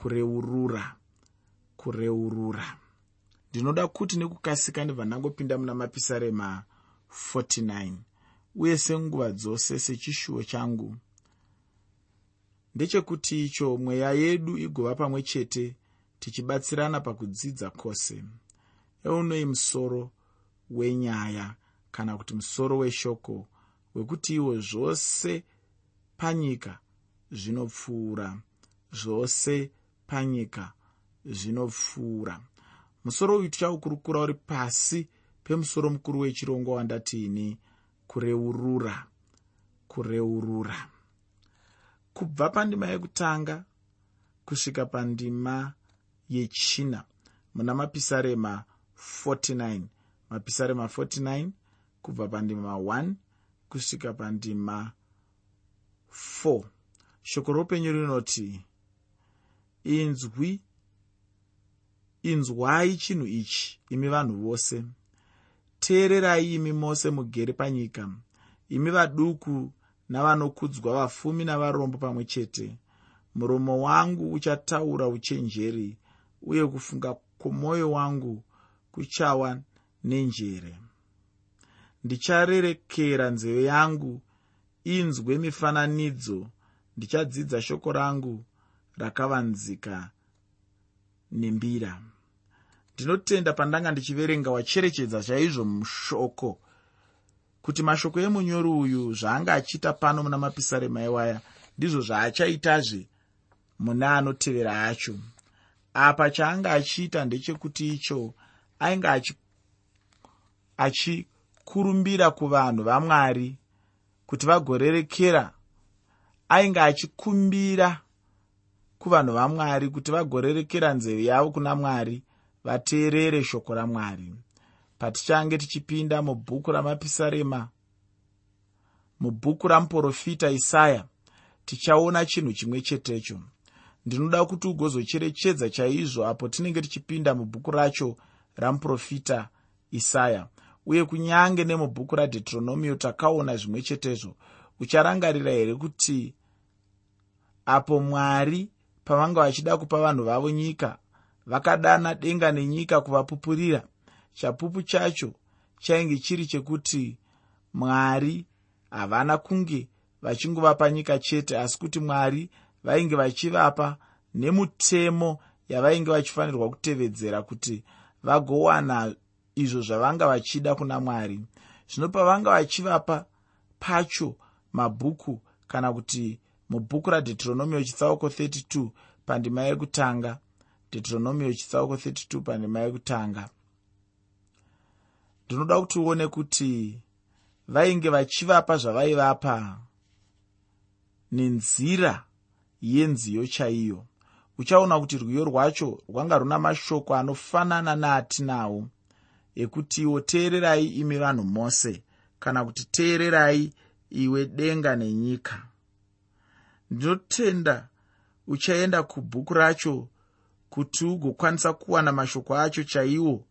kureurura kureurura. Ndinoda kuti nekukasika ndibva ndangopinda muna mapisarema 49 uye senguva dzose sechishuwo changu. Ndechekuti icho mweya yedu igova pamwe chete tichibatsirana pakudzidza kwose. Eunoi musoro wenyaya kana kuti musoro weshoko wekuti iwo zvose panyika zvinopfuura zvose panyika zvinopfuura. Musoro uyu tichaukurukura uri pasi pemusoro mukuru wechirongo wandatiini kureurura kureurura. Kubva pandima yekutanga kusvika pandima yechina muna mapisarema 49 mapisarema 49 kubva pandima 1 kusvika pandima 4 shoko roupenyu rinoti inzwi inzwai chinhu ichi imi vanhu vose. Teererai imi mose mugere panyika imi vaduku navanokudzwa vafumi navarombo pamwe chete. Muromo wangu uchataura uchenjeri uye kufunga kwomwoyo wangu kuchawa nenjere. Ndicharerekera nzeve yangu inzwe mifananidzo ndichadzidza shoko rangu rakavanzika nembira. Ndinotenda pandanga ndichiverenga wacherechedza chaizvo mushoko kuti mashoko emunyori uyu zvaanga achiita pano muna mapisarema ewaya ndizvo zvaachaitazve muna anotevera acho. Apa chaanga achiita ndechekuti icho ainge achikurumbira achi kuvanhu vamwari kuti vagorerekera ainge achikumbira kuvanhu vamwari kuti vagorerekera nzeve yavo kuna mwari vateerere shoko ramwari patichange tichipinda mubhuku ramapisarema mubhuku ramuprofita isaya tichaona chinhu chimwe chetecho. Ndinoda kuti ugozocherechedza chaizvo apo tinenge tichipinda mubhuku racho ramuprofita isaya uye kunyange nemubhuku radheteronomio takaona zvimwe chetezvo ucharangarira here kuti apo mwari pavanga vachida kupa vanhu vavo nyika vakadana denga nenyika kuvapupurira chapupu chacho chainge chiri chekuti mwari havana kunge vachingovapa nyika chete asi kuti mwari vainge vachivapa nemutemo yavainge vachifanirwa kutevedzera kuti vagowana izvo zvavanga vachida kuna mwari. Zvino pavanga vachivapa pacho mabhuku kana kuti mubhuku radheteronomio chitsauko 32 pandima yekutanga. Deuteronomio chitsauko 32 pandima yekutanga. Ndinoda kuti uone kuti vainge vachivapa zvavaivapa nenzira yenziyo chaiyo. Uchaona kuti rwiyo rwacho rwanga runa mashoko anofanana naatinawo ekutiwo teererai imi vanhu mose kana kuti teererai iwe denga nenyika ndinotenda uchaenda kubhuku racho kuti ugokwanisa kuwana mashoko acho chaiwo.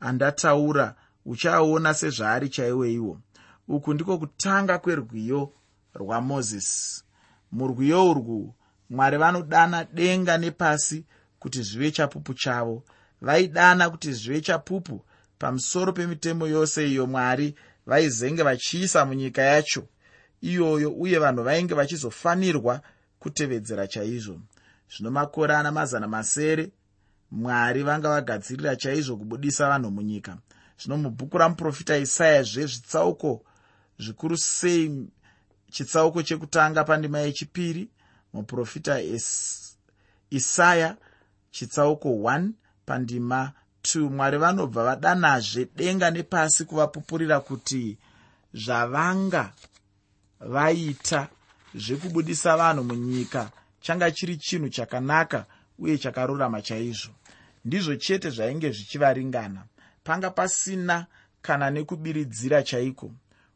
Andataura uchaaona sezvaari chaiwo iwo. Uku ndiko kutanga kwerwiyo rwamozisi murwiyo urwu mwari vanodana denga nepasi kuti zvive chapupu chavo. Vaidana kuti zvive chapupu pamusoro pemitemo yose iyo mwari vaizenge vachiisa munyika yacho iyoyo uye vanhu vainge vachizofanirwa kutevedzera chaizvo. Zvino makore ana mazana masere mwari vanga vagadzirira chaizvo kubudisa vanhu munyika. Zvino mubhuku ramuprofita isaya zvezvitsauko zvikuru sei? Chitsauko chekutanga pandima yechipiri muprofita isaya chitsauko 1 pandima 2 mwari vanobva vadanazve denga nepasi kuvapupurira kuti zvavanga vaita zvekubudisa vanhu munyika changa chiri chinhu chakanaka uye chakarurama chaizvo. Ndizvo chete zvainge zvichivaringana. Panga pasina kana nekubiridzira chaiko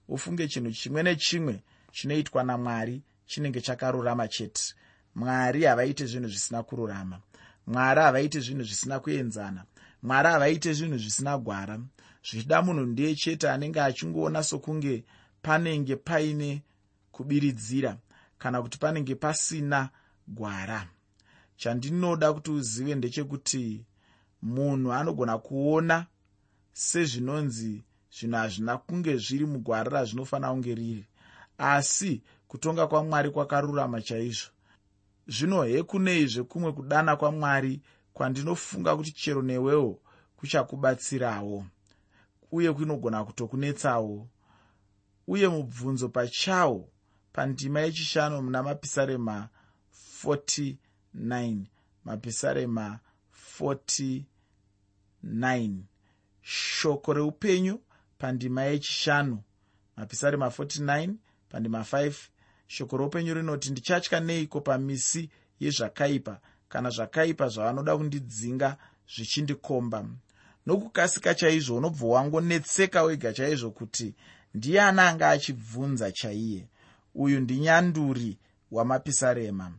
ufunge chinhu chimwe nechimwe chinoitwa namwari chinenge chakarurama chete. Mwari havaiti zvinhu zvisina kururama. Mwari havaiti zvinhu zvisina kuenzana. Mwari havaiti zvinhu zvisina gwara. Zvichida munhu ndiye chete anenge achingoona sokunge panenge paine kubiridzira kana kuti panenge pasina gwara. Chandinoda kuti uzive ndechekuti munhu anogona kuona sezvinonzi zvinhu hazvina kunge zviri mugwara razvinofanira kunge riri asi kutonga kwamwari kwakarurama chaizvo. Zvino hekunei zvekumwe kudana kwamwari kwandinofunga kuti chero newewo kuchakubatsirawo uye kunogona kutokunetsawo uye mubvunzo pachawo pandima yechishanu muna mapisarema 49 mapisarema 49 shoko reupenyu pandima yechishanu mapisarema 49 pandima 5 shoko roupenyu rinoti ndichatya neiko pamisi yezvakaipa? Kana zvakaipa zvavanoda kundidzinga zvichindikomba nokukasika chaizvo unobva wangonetseka wega chaizvo kuti ndiani anga achibvunza chaiye uyu ndinyanduri wamapisarema.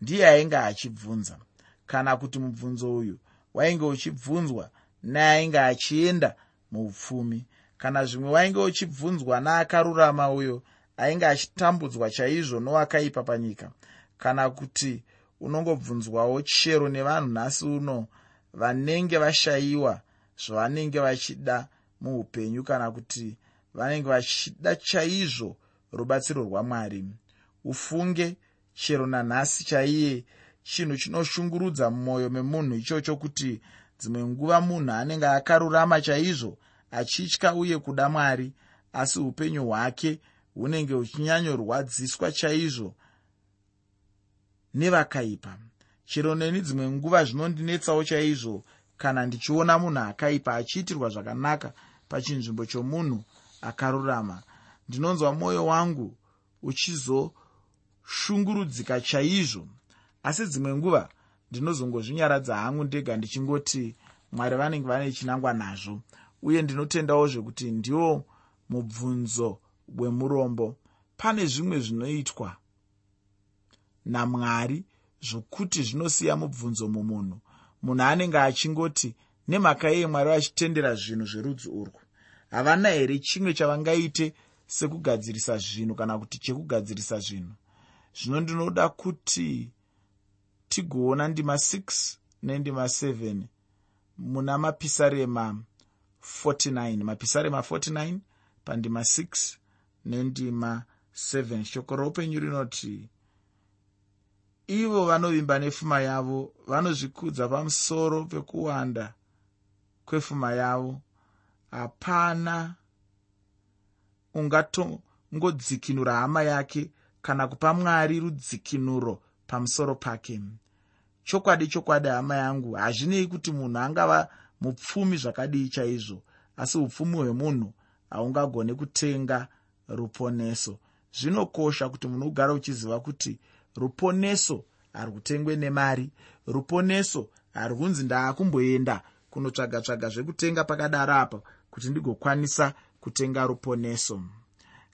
Ndiye ainge achibvunza. Kana kuti mubvunzo uyu wainge uchibvunzwa neainge achienda muupfumi kana zvimwe wainge uchibvunzwa naakarurama uyo ainge achitambudzwa chaizvo nowakaipa panyika kana kuti unongobvunzwawo chero nevanhu nhasi uno vanenge vashayiwa zvavanenge vachida muupenyu kana kuti vanenge vachida chaizvo rubatsiro rwamwari. Ufunge chero nanhasi chaiye chinhu chinoshungurudza mumwoyo memunhu ichocho kuti dzimwe nguva munhu anenge akarurama chaizvo achitya uye kuda mwari asi upenyu hwake hunenge huchinyanyorwadziswa chaizvo nevakaipa. Chero neni dzimwe nguva zvinondinetsawo chaizvo kana ndichiona munhu akaipa achiitirwa zvakanaka pachinzvimbo chomunhu akarurama ndinonzwa mwoyo wangu uchizoshungurudzika chaizvo. Asi dzimwe nguva ndinozongozvinyaradza hangu ndega ndichingoti mwari vanenge vane chinangwa nazvo uye ndinotendawo zvekuti ndiwo mubvunzo wemurombo. Pane zvimwe zvinoitwa namwari zvokuti zvinosiya mubvunzo mumunhu. Munhu anenge achingoti nemhaka yeye mwari vachitendera zvinhu zverudzi urwu. Havana here chimwe chavangaite sekugadzirisa zvinhu kana kuti chekugadzirisa zvinhu. Zvino ndinoda kuti tigoona ndima 6 nendima 7 muna mapisarema 49 mapisarema 49 pandima 6 nendima 7 shoko roupenyu rinoti ivo vanovimba nefuma yavo vanozvikudza pamusoro pekuwanda kwefuma yavo. Hapana ungatongodzikinura hama yake kana kupa mwari rudzikinuro pamusoro pake. Chokwadi chokwadi hama yangu hazvinei kuti munhu angava mupfumi zvakadii chaizvo asi upfumi hwemunhu haungagone kutenga ruponeso. Zvinokosha kuti munhu ugare uchiziva kuti ruponeso hari kutengwe nemari ruponeso hari kunzi ndaakumboenda kunotsvaga-tsvaga zvekutenga pakadaro apa kuti ndigokwanisa kutenga ruponeso.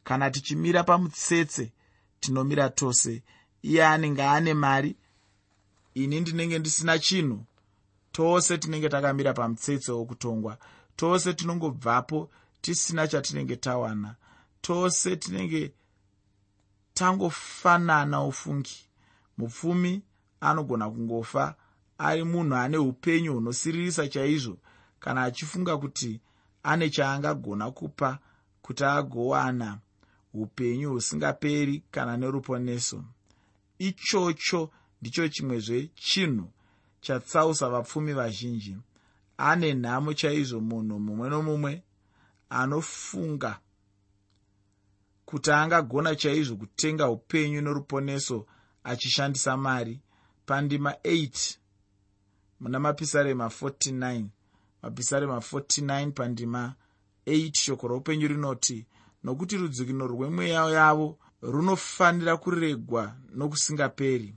Kana tichimira pamutsetse tinomira tose. Iye anenge ane mari ini ndinenge ndisina chinhu tose tinenge takamira pamutsetse wokutongwa tose tinongobvapo tisina chatinenge tawana tose tinenge tangofanana ufungi. Mupfumi anogona kungofa ari munhu ane upenyu hunosiririsa chaizvo kana achifunga kuti ane chaangagona kupa kuti agowana upenyu husingaperi kana neruponeso. Ichocho ndicho chimwezve chinhu chatsausa vapfumi vazhinji. Ane nhamo chaizvo munhu mumwe nomumwe anofunga kuti angagona chaizvo kutenga upenyu noruponeso achishandisa mari. Pandima 8 muna mapisarema 49 mapisarema 49 pandima 8 shoko roupenyu rinoti nokuti rudzikino rwemweya yavo runofanira kuregwa nokusingaperi.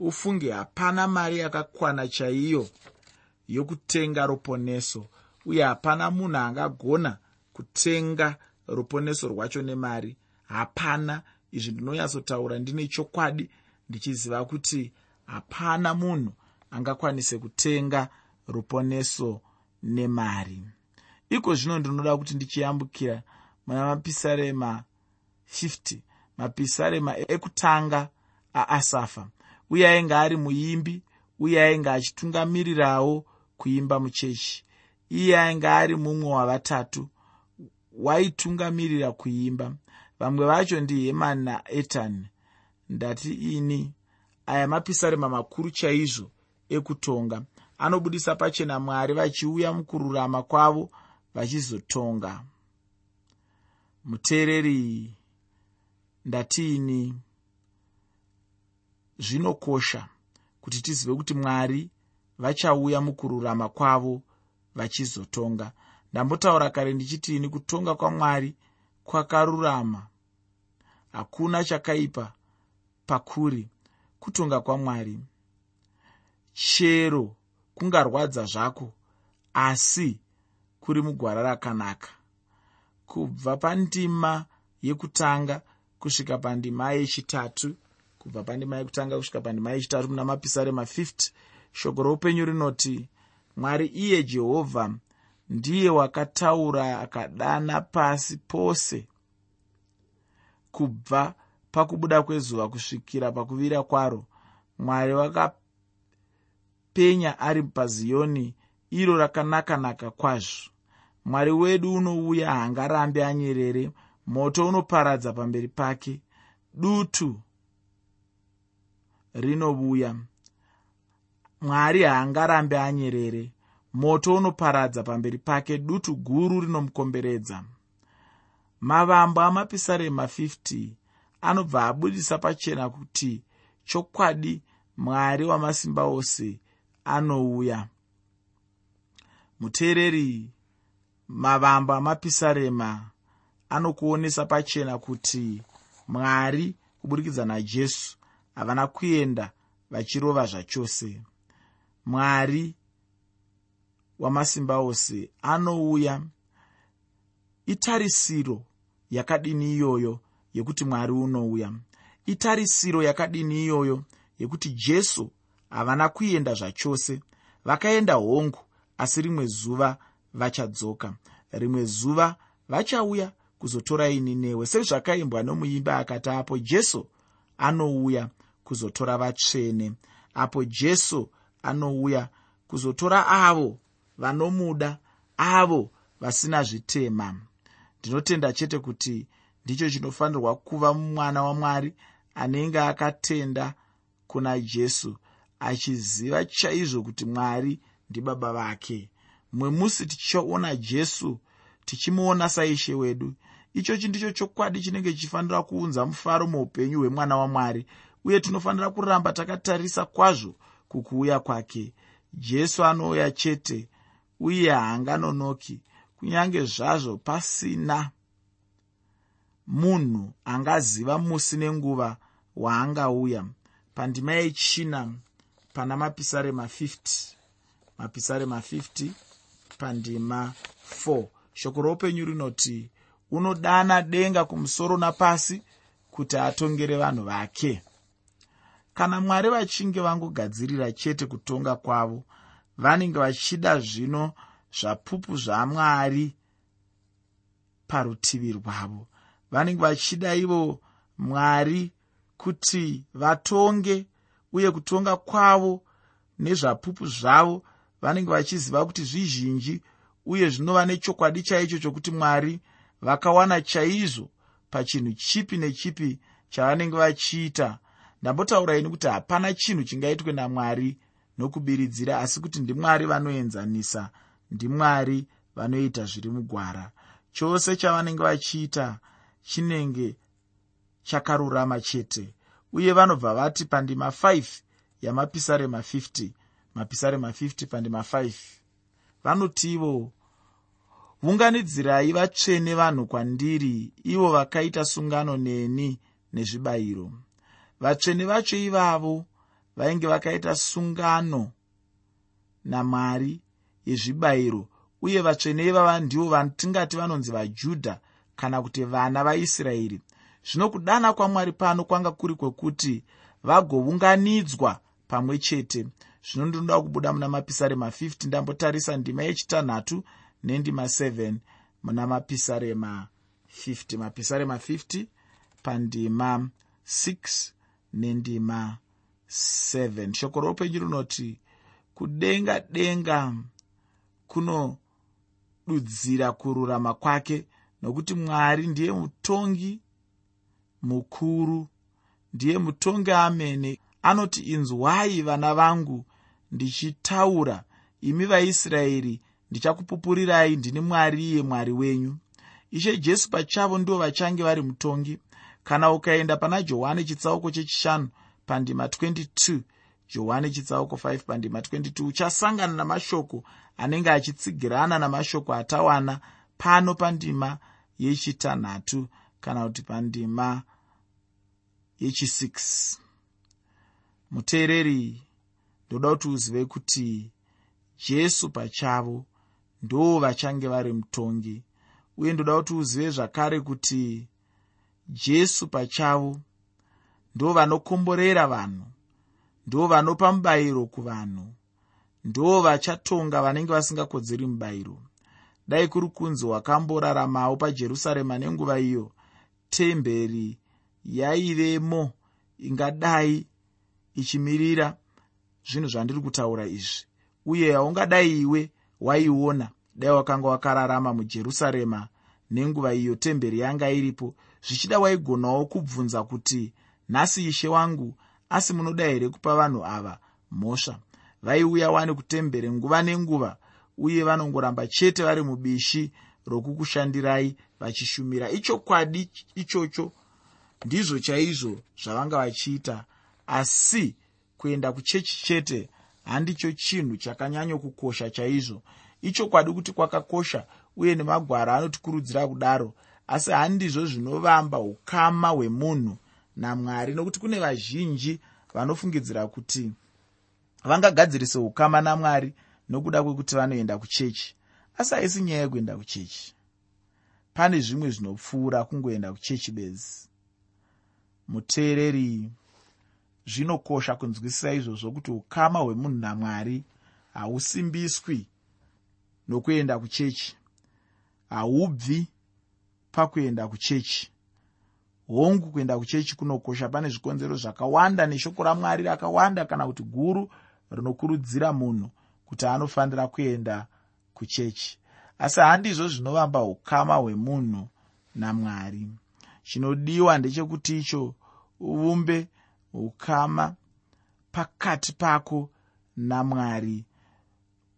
Ufunge hapana mari yakakwana chaiyo yokutenga ruponeso uye hapana munhu angagona kutenga ruponeso rwacho nemari. Hapana. Izvi ndinonyatsotaura ndine chokwadi ndichiziva kuti hapana munhu angakwanise kutenga ruponeso nemari. Iko zvino ndinoda kuti ndichiyambukira. Muna mapisarema 50 mapisarema ekutanga aasafa. Uye ainge ari muimbi uye ainge achitungamirirawo kuimba muchechi. Iye ainge ari mumwe wavatatu waitungamirira kuimba. Vamwe vacho ndihemani naetani ndati ini aya mapisarema makuru chaizvo ekutonga anobudisa pachena mwari vachiuya mukururama kwavo vachizotonga. Muteereri ndatiini? Zvinokosha kuti tizive kuti mwari vachauya mukururama kwavo vachizotonga. Ndambotaura kare ndichitiini kutonga kwamwari kwakarurama. Hakuna chakaipa pakuri kutonga kwamwari. Chero kungarwadza zvako asi kuri mugwara rakanaka. Kubva pandima yekutanga kusvika pandima yechitatu kubva pandima yekutanga kusvika pandima yechitatu muna mapisarema 50 shoko roupenyu rinoti mwari iye jehovha ndiye wakataura akadana pasi pose. Kubva pakubuda kwezuva kusvikira pakuvira kwaro mwari wakapenya ari paziyoni iro rakanaka-naka kwazvo. Mwari wedu unouya haangarambe anyerere moto unoparadza pamberi pake. Dutu rinovuya mwari haangarambe anyerere moto unoparadza pamberi pake dutu guru rinomukomberedza mavambo amapisarema 50 anobva abudisa pachena kuti chokwadi mwari wamasimba ose anouya. Muteereri mavambo amapisarema anokuonesa pachena kuti mwari kuburikidza najesu havana kuenda vachirova zvachose. Mwari wamasimba ose anouya. Itarisiro yakadini iyoyo yekuti mwari unouya? Itarisiro yakadini iyoyo yekuti jesu havana kuenda zvachose. Vakaenda hongu asi rimwe zuva vachadzoka. Rimwe zuva vachauya kuzotora ini newe sezvakaimbwa nomuimba akati apo jesu anouya kuzotora vatsvene. Apo jesu anouya kuzotora avo vanomuda avo vasina zvitema. Ndinotenda chete kuti ndicho chinofanirwa kuva mumwana wamwari anenge akatenda kuna jesu achiziva chaizvo kuti mwari ndibaba vake. Mumwe musi tichaona jesu tichimuona saishe wedu. Ichochi ndicho chokwadi chinenge chichifanira kuunza mufaro muupenyu hwemwana wamwari uye tinofanira kuramba takatarisa kwazvo kukuuya kwake. Jesu anouya chete uye haanganonoki. Kunyange zvazvo pasina munhu angaziva musi nenguva waangauya. Pandima yechina pana mapisarema 50 mapisarema 50 pandima 4 shoko roupenyu rinoti unodana denga kumusoro napasi kuti atongere vanhu vake. Kana mwari vachinge vangogadzirira chete kutonga kwavo vanenge vachida zvino zvapupu zvamwari parutivi rwavo. Vanenge vachida ivo mwari kuti vatonge uye kutonga kwavo nezvapupu zvavo vanenge vachiziva kuti zvizhinji uye zvinova nechokwadi chaicho chokuti mwari vakawana chaizvo pachinhu chipi nechipi chavanenge vachiita. Ndambotauraini kuti hapana chinhu chingaitwe namwari nokubiridzira asi kuti ndimwari vanoenzanisa ndimwari vanoita zviri mugwara. Chose chavanenge vachiita chinenge chakarurama chete uye vanobva vati pandima 5 yamapisarema 50 mapisarema 50 pandima 5 vanotivo unganidzirai vatsvene vanhu kwandiri ivo vakaita sungano neni nezvibayiro. Vatsvene vacho ivavo vainge vakaita sungano namwari yezvibayiro uye vatsvene ivava ndivo vatingati vanonzi vajudha kana kuti vana vaisraeri zvino kudana kwamwari pano kwanga kuri kwekuti vagounganidzwa pamwe chete. Zvino ndinoda kubuda muna mapisarema 50 ndambotarisa ndima yechitanhatu nendima 7 muna mapisarema 50 mapisarema 50 pandima 6 nendima 7 shoko roupenyu rinoti kudenga denga kunodudzira kururama kwake nokuti mwari ndiye mutongi mukuru. Ndiye mutongi amene anoti inzwai vana vangu ndichitaura. Imi vaisraeri ndichakupupurirai ndini mwari iye mwari wenyu. Ishe jesu pachavo ndivo vachange vari mutongi. Kana ukaenda pana johani chitsauko chechishanu pandima 22 johani chitsauko 5 pandima 22 uchasangana namashoko anenge achitsigirana namashoko atawana pano pandima yechitanhatu. Kana kuti pandima yechi6 muteereri ndoda kuti uzive kuti jesu pachavo ndo vachange vari mutongi. Uye ndoda kuti uzive zvakare kuti jesu pachavo ndo vanokomborera vanhu ndo vanopa mubayiro kuvanhu ndo vachatonga vanenge vasingakodzeri mubayiro. Dai kuri kunzi wakamboraramawo pajerusarema nenguva iyo temberi yaivemo ingadai ichimirira zvinhu zvandiri kutaura izvi. Uye haungadai iwe waiona dai wakanga wakararama mujerusarema nenguva iyo temberi yanga iripo zvichida waigonawo kubvunza kuti nhasi ishe wangu asi munoda here kupa vanhu ava mhosva? Vaiuya wani kutemberi nguva nenguva uye vanongoramba chete vari mubishi rokukushandirai vachishumira. Ichokwadi ichocho ndizvo chaizvo zvavanga vachiita. Asi kuenda kuchechi chete handicho chinhu chakanyanyokukosha chaizvo. Ichokwadi kuti kwakakosha uye nemagwara anotikurudzira kudaro asi handizvo zvinovamba ukama hwemunhu namwari nokuti kune vazhinji vanofungidzira kuti vangagadzirise ukama namwari nokuda kwekuti vanoenda kuchechi. Asi haisi nyaya yekuenda kuchechi. Pane zvimwe zvinopfuura kungoenda kuchechi bedzi muteereri. Zvinokosha kunzwisisa izvozvo kuti ukama hwemunhu namwari hausimbiswi nokuenda kuchechi. Haubvi pakuenda kuchechi. Hongu kuenda kuchechi kunokosha. Pane zvikonzero zvakawanda neshoko ramwari rakawanda kana kuti guru rinokurudzira munhu kuti anofanira kuenda kuchechi. Asi handizvo zvinovamba ukama hwemunhu namwari chinodiwa ndechekuti icho uvumbe ukama pakati pako namwari.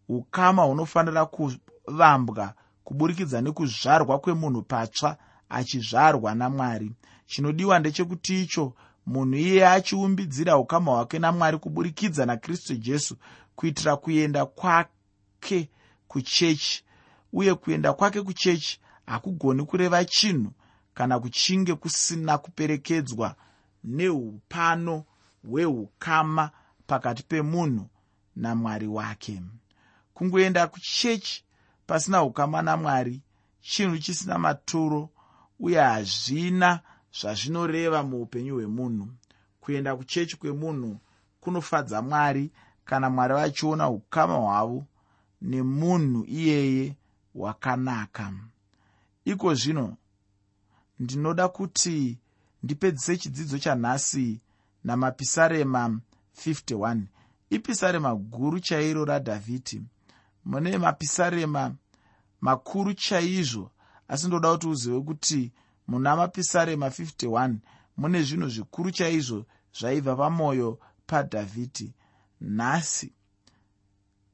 Ukama hunofanira kuvambwa kuburikidza nekuzvarwa kwemunhu patsva achizvarwa namwari. Chinodiwa ndechekuti icho munhu iye achiumbidzira ukama hwake namwari kuburikidza nakristu jesu kuitira kuenda kwake kuchechi. Uye kuenda kwake kuchechi hakugoni kureva chinhu kana kuchinge kusina kuperekedzwa neupano hweukama pakati pemunhu namwari wake. Kungoenda kuchechi pasina ukama namwari chinhu chisina maturo uye hazvina zvazvinoreva muupenyu hwemunhu. Kuenda kuchechi kwemunhu kunofadza mwari kana mwari vachiona ukama hwavo nemunhu iyeye hwakanaka iko zvino ndinoda kuti ndipedzise chidzidzo chanhasi namapisarema 51 ipisarema guru chairo radhavhidhi mune mapisarema makuru chaizvo asi ndoda kuti uzive kuti muna mapisarema 51 mune zvinhu zvikuru chaizvo zvaibva pamwoyo padhavhidhi nhasi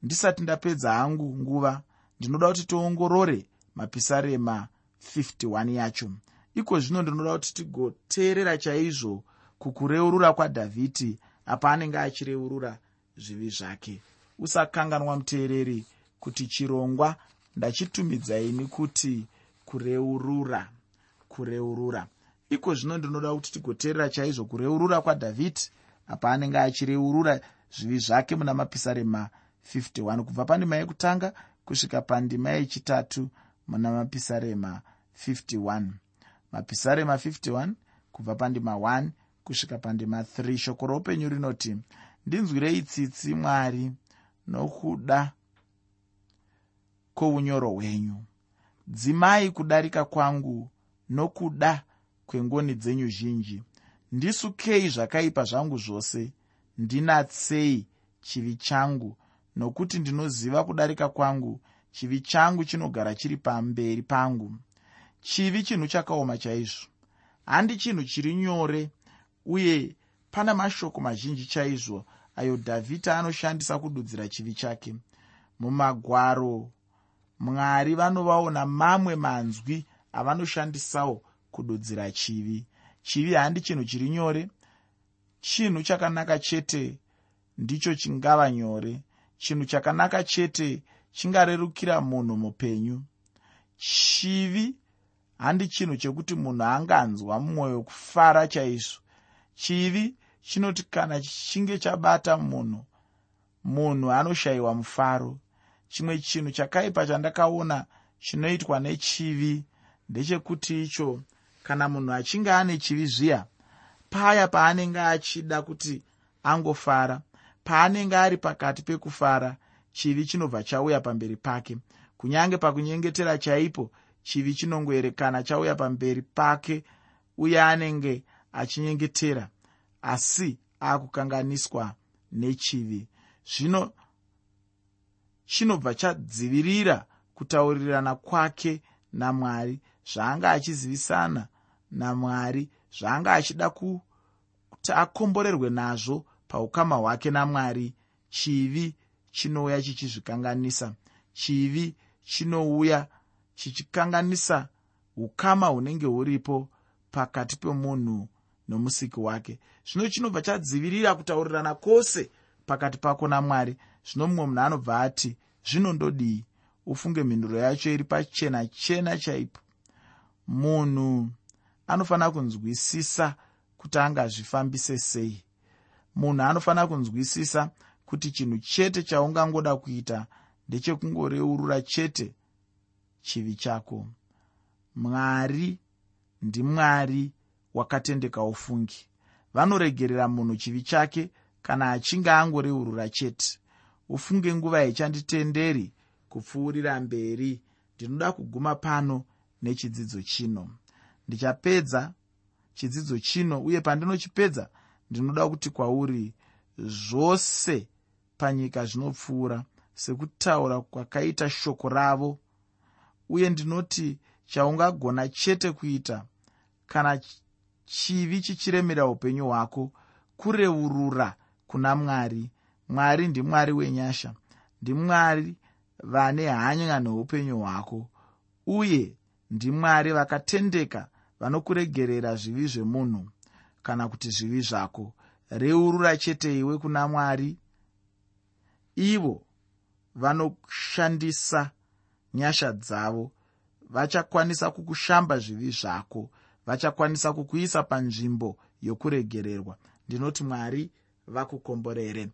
ndisati ndapedza hangu nguva ndinoda kuti tiongorore mapisarema 51 yacho iko zvino ndinoda kuti tigoteerera chaizvo kukureurura kwadhavhidhi apa anenge achireurura zvivi zvake. Usakanganwa muteereri kuti chirongwa ndachitumidzaini kuti kureurura kureurura. Iko zvino ndinoda kuti tigoteerera chaizvo kureurura kwadhavhidhi apa anenge achireurura zvivi zvake muna mapisarema 51 kubva pandima yekutanga kusvika pandima yechitatu muna mapisarema 51 mapisarema 51 kubva pandima 1 kusvika pandima 3 shoko roupenyu rinoti ndinzwirei tsitsi mwari nokuda kwounyoro hwenyu dzimai kudarika kwangu nokuda kwengoni dzenyu zhinji. Ndisukei zvakaipa zvangu zvose. Ndinatsei chivi changu nokuti ndinoziva kudarika kwangu. Chivi changu chinogara chiri pamberi pangu chivi chinhu chakaoma chaizvo. Handi chinhu chiri nyore uye pana mashoko mazhinji chaizvo ayo dhavhidhi anoshandisa kududzira chivi chake. Mumagwaro mwari vanovaona mamwe manzwi avanoshandisawo kududzira chivi. Chivi handi chinhu chiri nyore. Chinhu chakanaka chete ndicho chingava nyore. Chinhu chakanaka chete chingarerukira munhu mupenyu. Chivi handi chinhu chekuti munhu anganzwa mumwoyo kufara chaizvo. Chivi chinoti kana chinge chabata munhu munhu anoshayiwa mufaro. Chimwe chinhu chakaipa chandakaona chinoitwa nechivi ndechekuti icho kana munhu achinge ane chivi zviya paya paanenge achida kuti angofara paanenge ari pakati pekufara chivi chinobva chauya pamberi pake. Kunyange pakunyengetera chaipo chivi chinongoerekana chauya pamberi pake uye anenge achinyengetera asi akukanganiswa nechivi. Zvino chinobva chadzivirira kutaurirana kwake namwari zvaanga achizivisana namwari zvaanga achida kuti akomborerwe nazvo paukama hwake namwari. Chivi chinouya chichizvikanganisa chivi chinouya chichikanganisa ukama hunenge huripo pakati pemunhu nomusiki wake. Zvino chinobva chadzivirira kutaurirana kwose pakati pako namwari. Zvino mumwe munhu anobva ati zvinondodii ufunge mhinduro yacho iri pachena chena chaipo. Munhu anofanira kunzwisisa kuti angazvifambise sei. Munhu anofanira kunzwisisa kuti chinhu chete chaungangoda kuita ndechekungoreurura chete chivi chako. Mwari ndimwari wakatendeka ufungi. Vanoregerera munhu chivi chake kana achinge angoreurura chete. Ufunge nguva ichanditenderi kupfuurira mberi. Ndinoda kuguma pano nechidzidzo chino. Ndichapedza chidzidzo chino uye pandinochipedza ndinoda kuti kwauri zvose panyika zvinopfuura sekutaura kwakaita shoko ravo uye ndinoti chaungagona chete kuita kana chivi chichiremera upenyu hwako kureurura kuna mwari. Mwari ndimwari wenyasha ndimwari vane hanya neupenyu hwako uye ndimwari vakatendeka vanokuregerera zvivi zvemunhu kana kuti zvivi zvako. Reurura chete iwe kuna mwari. Ivo vanoshandisa nyasha dzavo. Vachakwanisa kukushamba zvivi zvako. Vachakwanisa kukuisa panzvimbo yokuregererwa. Ndinoti mwari vakukomborere